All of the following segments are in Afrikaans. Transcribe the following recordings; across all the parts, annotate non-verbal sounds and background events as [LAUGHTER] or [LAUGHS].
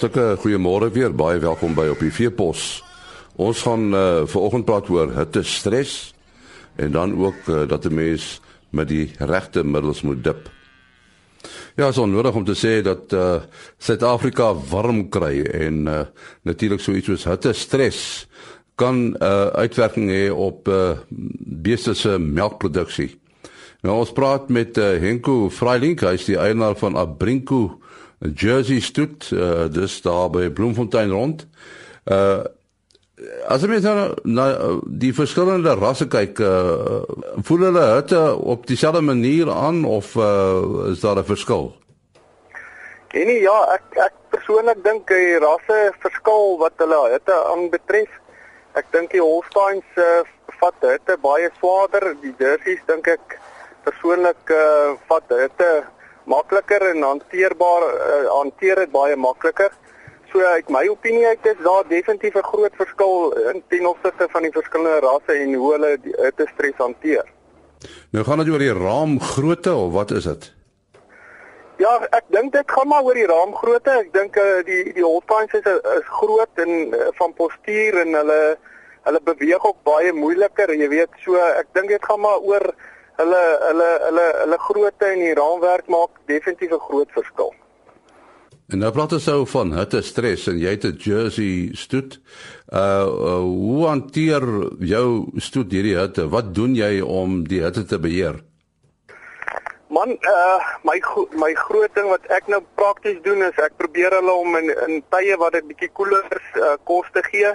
Hartlike goeiemôre weer. Baie welkom by op die Veepos. Ons gaan uh, vanoggend praat oor hitte stres en dan ook uh, dat 'n mens met die regte middels moet dip. Ja, so nodig om te sê dat uh, Suid-Afrika warm kry en uh, natuurlik so iets soos hitte stres kan 'n uh, uitwerking hê op uh, beeste se melkproduksie. Nou ons praat met uh, Henko Freilink, hy is die eienaar van Abrinko Jersey stoet uh, dis daar by Bloemfontein rond. Uh as jy nou na die verskillende rasse kyk, uh, voel hulle hitte op dieselfde manier aan of uh, is daar 'n verskil? Nee, ja, ek ek persoonlik dink die rasse verskil wat hulle hitte aanbetref. Ek dink die Holsteins uh, vat hitte baie swaarder, die Jerseys dink ek persoonlik uh, vat hitte makliker en hanteerbaar uh, hanteer dit baie makliker. So uit my opinie uit is daar definitief 'n groot verskil in ten opsigte van die verskillende rasse en hoe hulle dit stres hanteer. Nou gaan dit oor die raamgrootte of wat is dit? Ja, ek dink dit gaan maar oor die raamgrootte. Ek dink uh, die die Holsteins is is groot en uh, van postuur en hulle hulle beweeg ook baie moeiliker, jy weet. So ek dink dit gaan maar oor hulle hulle hulle hulle grootte en die raamwerk maak definitief 'n groot verskil. En nou praat ons ou van hitte stres en jy het 'n jersey stoet. Uh, uh hoe hanteer jou stoet hierdie hitte? Wat doen jy om die hitte te beheer? Man, uh my my groot ding wat ek nou prakties doen is ek probeer hulle om in in tye wat dit bietjie koeler is, uh, kos te gee.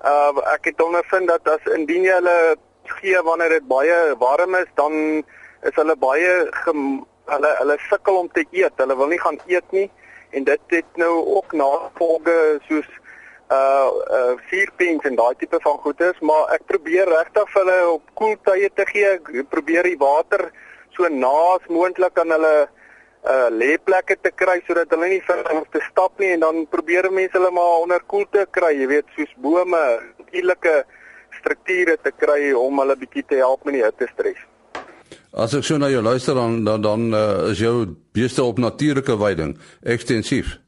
Uh ek het ondervind dat as indien jy hulle gee wanneer dit baie warm is, dan is hulle baie gem, hulle hulle sukkel om te eet. Hulle wil nie gaan eet nie en dit het nou ook navolge soos uh uh vierpens en daai tipe van goeders, maar ek probeer regtig vir hulle op koel tye te gee. Ek probeer die water so naas moontlik aan hulle uh lêplekke te kry sodat hulle nie vir hoef te stap nie en dan probeer mense hulle maar onder koel te kry, jy weet, soos bome, natuurlike strukture te kry om hulle bietjie te help met die hittestres. As ek so na jou luister dan dan, dan uh, is jou beeste op natuurlike weiding ekstensief.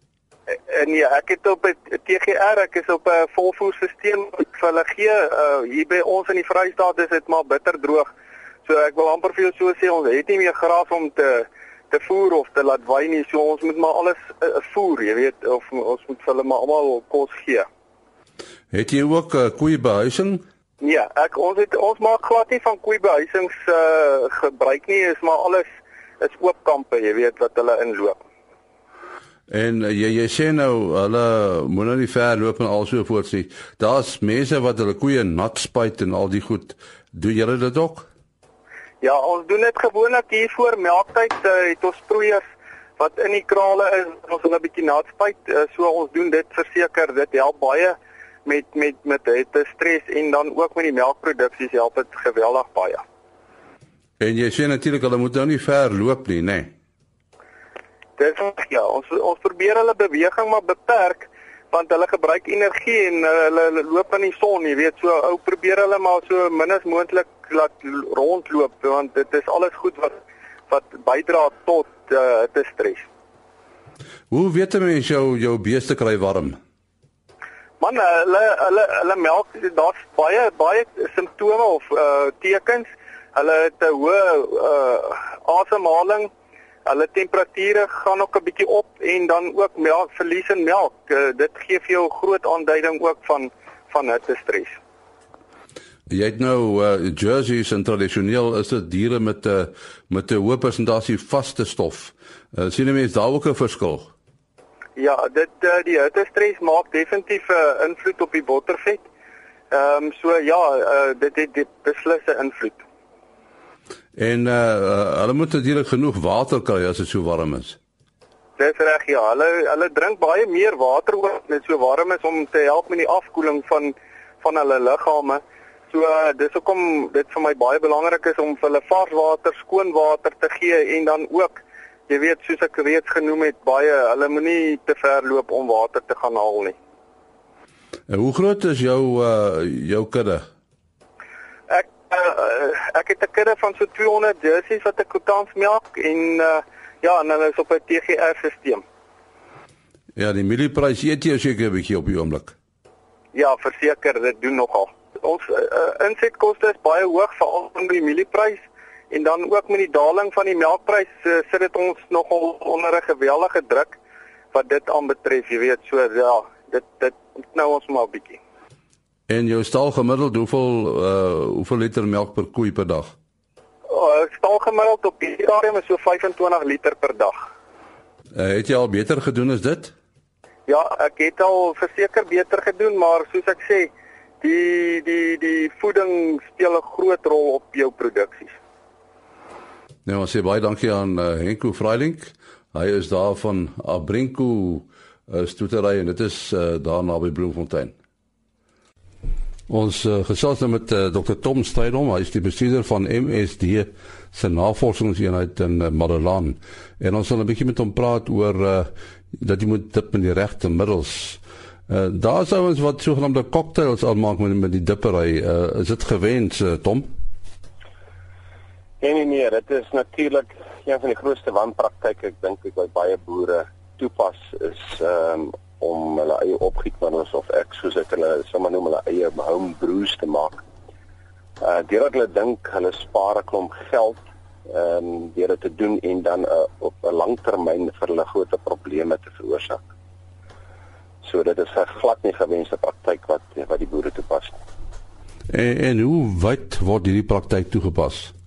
En ja, ek het op 'n TGR, ek is op 'n volvoerstelsel vir hulle gee. Uh, hier by ons in die Vrystaat is dit maar bitter droog. So ek wil amper vir jou so sê ons het nie meer gras om te te voer of te laat wei nie. So ons moet maar alles uh, voer, jy weet, of ons moet vir hulle maar almal kos gee. Het jy ook uh, koeibehuising? Ja, ek ons het ons maak glad nie van koeibehuisings uh gebruik nie, is maar alles is oop kampe, jy weet wat hulle inloop. En uh, jy jy sê nou hulle moet nou nie ver loop en al so voort sê. Daar's mense wat hulle koeie nat spuit en al die goed. Doen julle dit ook? Ja, ons doen dit gewoonlik hier voor melktyd, uh, het ons sproeiers wat in die krale is, ons hulle 'n bietjie nat spuit. Uh, so ons doen dit verseker, dit help baie met met met hitte stres en dan ook met die melkproduksies help dit geweldig baie. En jy sê natuurlik hulle moet nou nie ver loop nie, nê? Nee. Dis ja, ons ons probeer hulle beweging maar beperk want hulle gebruik energie en uh, hulle, hulle loop in die son, jy weet, so ou probeer hulle maar so min as moontlik laat rondloop want dit is alles goed wat wat bydra tot uh, hitte stres. Hoe weet jy jou jou beeste kry warm? Man, hulle hulle hulle melk daar's baie baie simptome of uh tekens. Hulle het 'n hoë uh asemhaling. Hulle temperature gaan ook 'n bietjie op en dan ook melk verlies in melk. Uh, dit gee vir jou 'n groot aanduiding ook van van hitte stres. Jy het nou uh jerseys en tradisioneel is dit diere met 'n uh, met 'n hoë persentasie vaste stof. Uh, sien jy mens daar ook 'n verskil? Ja, dit uh, die hittestres maak definitief 'n uh, invloed op die bottervet. Ehm um, so ja, uh, dit het dit beslis 'n invloed. En uh, uh hulle moet natuurlik genoeg water kry as dit so warm is. Dis reg ja, hulle hulle drink baie meer water ook net so warm is om te help met die afkoeling van van hulle liggame. So uh, dis hoekom dit vir my baie belangrik is om vir hulle vars water, skoon water te gee en dan ook jy weet soos ek reeds genoem het baie hulle moenie te ver loop om water te gaan haal nie. En hoe groot is jou uh jou kudde? Ek uh, ek het 'n kudde van so 200 jerseys wat ek tans melk en uh ja, en hulle is op 'n TGR stelsel. Ja, die mielieprys eet jy seker 'n bietjie op die oomblik. Ja, verseker, dit doen nogal. Ons uh, insetkoste is baie hoog veral onder die mielieprys en dan ook met die daling van die melkprys uh, sit dit ons nogal onder 'n geweldige druk wat dit aanbetref, jy weet, so ja, dit dit nou ons maar 'n bietjie. En jou stal gemiddeld hoeveel uh hoeveel liter melk per koei per dag? Oh, stal gemiddeld op die stadium is so 25 liter per dag. Uh, het jy al beter gedoen as dit? Ja, ek het al verseker beter gedoen, maar soos ek sê, die die die voeding speel 'n groot rol op jou produksies. Nou, ons sê baie dankie aan uh, Henko Freilink. Hy is daar van Abrinko uh, stoetery en dit is uh, daar naby Bloemfontein. Ons uh, gesels nou met uh, Dr Tom Strydom, hy is die bestuurder van MSD se navorsingseenheid in uh, Madelan. En ons wil 'n bietjie met hom praat oor uh, dat jy moet dip in die regte middels. Uh, daar sou ons wat sogenaamde cocktails aanmaak met met die dippery. Uh, is dit gewens uh, Tom? Nee nee nee, dit is natuurlik een van die grootste wanpraktyke ek dink ek by baie boere toepas is um, om hulle eie opgietmiddels of ek soos ek hulle sommer noem hulle eie home brews te maak. Uh deurdat hulle dink hulle spaar 'n klomp geld ehm um, deur dit te doen en dan uh, op 'n langtermyn vir hulle groot probleme te veroorsaak. So dit is 'n glad nie gewenste praktyk wat wat die boere toepas. En, en hoe wyd word hierdie praktyk toegepas?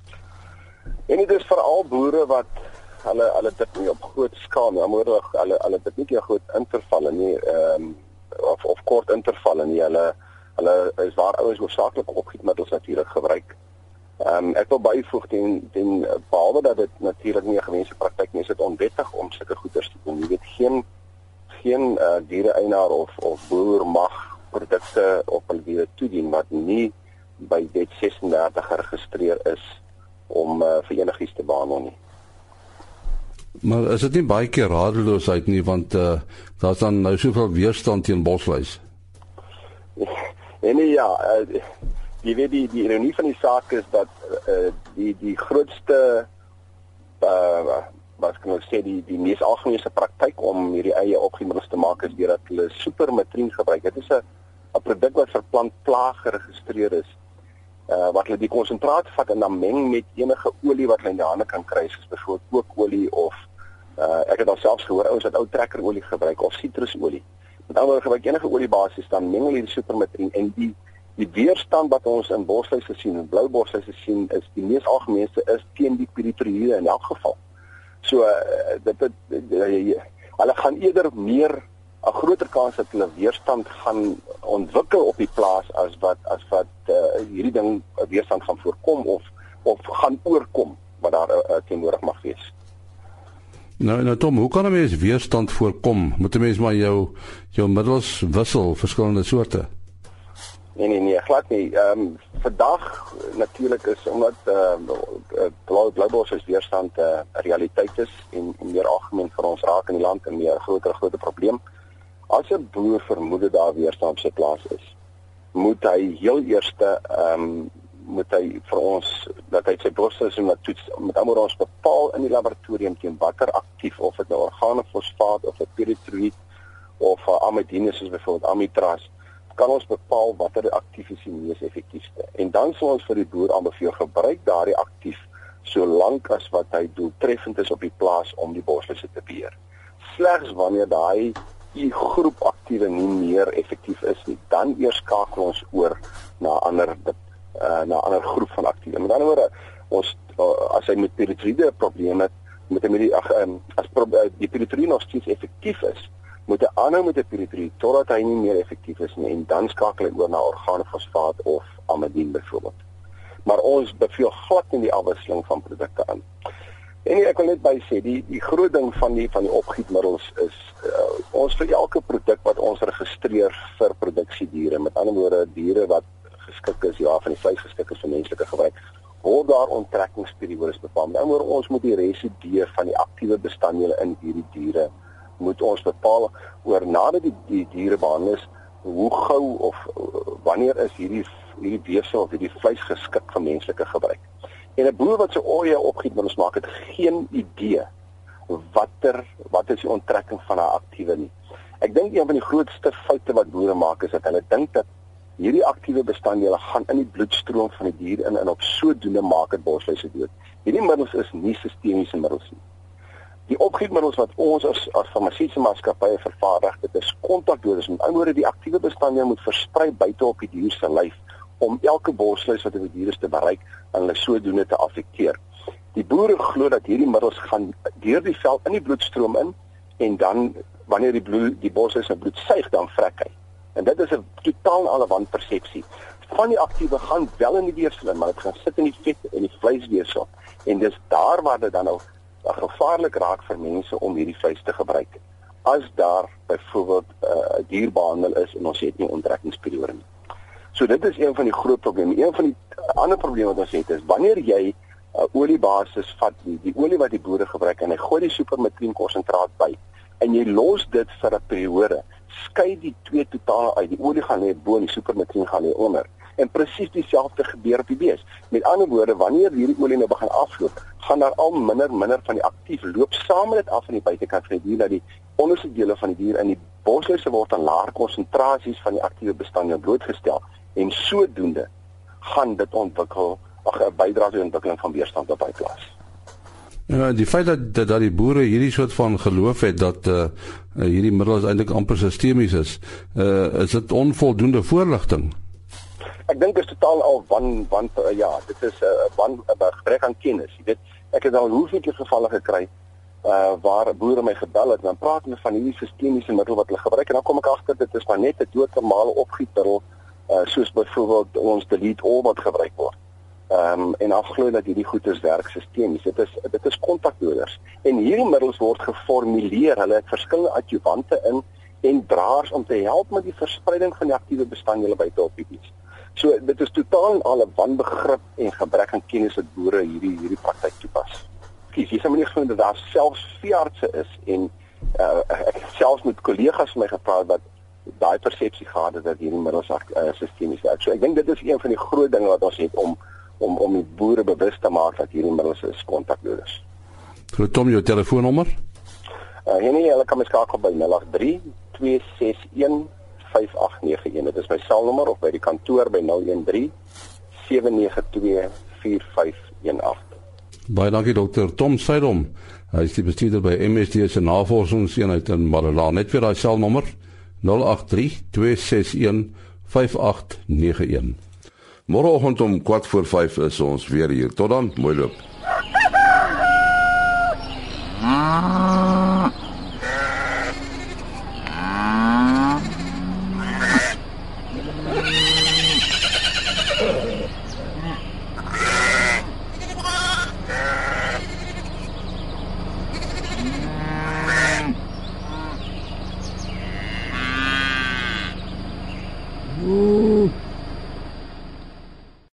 En dit is veral boere wat hulle hulle dit nie op groot skaal nie, maar hulle hulle dit nie groot intervalle nie, ehm um, of of kort intervalle nie. Hulle hulle is waar ouens hoofsaaklik opgietmiddels natuurlik gebruik. Ehm um, ek wil byvoeg teen teen behalwe dat dit natuurlik nie 'n gewenste praktyk nie, is dit onwettig om sulke goeders te doen. Jy weet geen geen uh, diereeienaar of of boer mag produkte op hul diere toedien wat nie by wet 36 geregistreer is om uh, vir enigiets te behandel nie. Maar is dit nie baie keer radeloosheid nie want uh, daar's dan nou soveel weerstand teen bosluis. [LAUGHS] En nee, ja, uh, jy weet die die ironie van die saak is dat uh, die die grootste uh wat kan ons sê die die mees algemene praktyk om hierdie eie opgemiddels te maak is deurdat hulle supermatrien gebruik. Dit is 'n 'n produk wat vir plantplaag geregistreer is. Uh wat hulle die konsentraat vat en dan meng met enige olie wat hulle in die hande kan kry, soos byvoorbeeld kookolie of uh ek het alselfs gehoor ouens wat ou trekkerolie gebruik of sitrusolie. Met ander woorde gebruik enige oliebasis dan meng hulle die supermatrien en die die weerstand wat ons in bosluise sien en blou bosluise sien is die mees algemeenste is teen die piritroïde in elk geval. So uh, dit dit uh, hulle gaan eerder meer 'n groter kans dat hulle weerstand gaan ontwikkel op die plaas as wat as wat uh, hierdie ding 'n weerstand gaan voorkom of of gaan oorkom wat daar uh, teenoorig mag wees. Nou nou Tom, hoe kan 'n mens weerstand voorkom? Moet 'n mens maar jou jou middels wissel verskillende soorte? Nee nee nee, glad nie. Ehm um, vandag natuurlik is omdat ehm uh, blou bloubos is weerstand 'n uh, realiteit is en, en meer algemeen vir ons raak in die land en meer groter groter probleem. As 'n boer vermoed daar weerstand op sy plaas is, moet hy heel eerste ehm um, moet hy vir ons dat hy sy bosseisoen laat toets met almal ons bepaal in die laboratorium teen watter aktief of dit nou organofosfaat of 'n piritroïd of 'n amidine soos byvoorbeeld amitraz kan ons bepaal watter aktief is die mees effektiewe. En dan sal ons vir die boer aanbeveel gebruik daardie aktief solank as wat hy doeltreffend is op die plaas om die boslisse te beheer. Slegs wanneer daai die groep aktiewe nie meer effektief is nie, dan eers skakel ons oor na ander uh, na ander groep van aktiewe. Met ander woorde, ons uh, as hy met piritride probleme met hom die ag um, as pro, uh, die piritride nog steeds effektief is, moet hy aanhou met 'n piritride totdat hy nie meer effektief is nie en dan skakel hy oor na organofosfaat of amidin byvoorbeeld. Maar ons beveel glad nie die afwisseling van produkte aan. En ek wil net by sê die die groot ding van die van die opgietmiddels is uh, ons vir elke produk wat ons registreer vir produksiediere, met ander woorde diere wat geskik is ja van die vleis geskik is vir menslike gebruik, word daar onttrekkingsperiodes bepaal. Met ander woorde ons moet die residue van die aktiewe bestanddele in hierdie diere moet ons bepaal oor nadat die die diere behandel is hoe gou of uh, wanneer is hierdie hierdie weefsel of hierdie vleis geskik vir menslike gebruik. En 'n boer wat sy oeye opgiet met ons maak het geen idee watter wat is die onttrekking van haar aktiewe nie. Ek dink een van die grootste foute wat boere maak is dat hulle dink dat hierdie aktiewe bestanddele gaan in die bloedstroom van die dier in en op sodoende maak dit bosluise dood. Hierdie middels is nie sistemiese middels nie. Die opgietmiddels wat ons as as farmaseutiese maatskappye vervaardig, dit is kontakdoders. Met ander woorde, die aktiewe bestanddele moet versprei buite op die dier se lyf om elke bosluis wat op die dier is te bereik en hulle sodoende te affekteer. Die boere glo dat hierdie middels gaan deur die vel in die bloedstroom in en dan wanneer die bloed die bosluis se bloed suig dan vrek hy. En dit is 'n totaal alle wanpersepsie. Van die aktiewe gaan wel in die dierslim, maar dit gaan sit in die vet en die vleisweefsel. En dis daar waar dit dan ook gevaarlik raak vir mense om hierdie vleis te gebruik. As daar byvoorbeeld 'n uh, dierbehandel is en ons het nie onttrekkingsperiode nie. So dit is een van die groot probleme. Een van die ander probleme wat ons het is wanneer jy 'n uh, oliebasis vat, die, die olie wat die boere gebruik en hy gooi die supermetrien konsentraat by en jy los dit vir 'n periode, skei die twee totaal uit. Die olie gaan lê bo en die supermetrien gaan lê onder. En presies dieselfde gebeur op die bees. Met ander woorde, wanneer hierdie olie nou begin afloop, gaan daar al minder minder van die aktief loop saam met dit af aan die buitekant van die dier dat die onderste dele van die dier in die bosluise word aan laer konsentrasies van die aktiewe bestanddele blootgestel en sodoende gaan dit ontwikkel ag 'n bydra tot die ontwikkeling van weerstand op daai plaas. Ja, die feit dat dat, dat die boere hierdie soort van geloof het dat uh, hierdie middels eintlik amper sistemies is, uh, is dit onvoldoende voorligting. Ek dink dit is totaal al wan wan uh, ja, dit is 'n uh, wan 'n uh, gebrek aan kennis. Weet, ek het al hoeveel gevalle gekry uh waar boere my gebel het en dan praat hulle van hierdie sistemiese middel wat hulle gebruik en dan kom ek agter dit is maar net 'n doodnormale opgietmiddel uh soos byvoorbeeld ons delete all wat gebruik word. Ehm um, en afglo dat hierdie goeders werk sistemies. Dit is dit is kontakdoders. En hierdie middels word geformuleer. Hulle het verskillende adjuvante in en draers om te help met die verspreiding van die aktiewe bestanddele buite op die dies. So dit is totaal en al 'n wanbegrip en gebrek aan kennis wat boere hierdie hierdie praktyk toepas. Kies jy sommer nie gesien dat daar selfs veeartse is en uh, ek selfs met kollegas van my gepraat wat daai persepsie gehad het dat hierdie middels uh, sistemies werk. So ek dink dit is een van die groot dinge wat ons het om om om die boere bewus te maak dat hierdie middels is kontakdoders. Vir Tom jou telefoonnommer? Uh nee, hulle kan my skakel by 083 261 5891. Dit is my selnommer of by die kantoor by 013 792 4518. Baie dankie dokter Tom Seidom. Hy is die bestuurder by MSD se navorsingseenheid in Marula. Net vir daai selnommer 083 083 261 5891. Môreoggend om 4:45 is ons weer hier. Tot dan, mooi loop. Ah.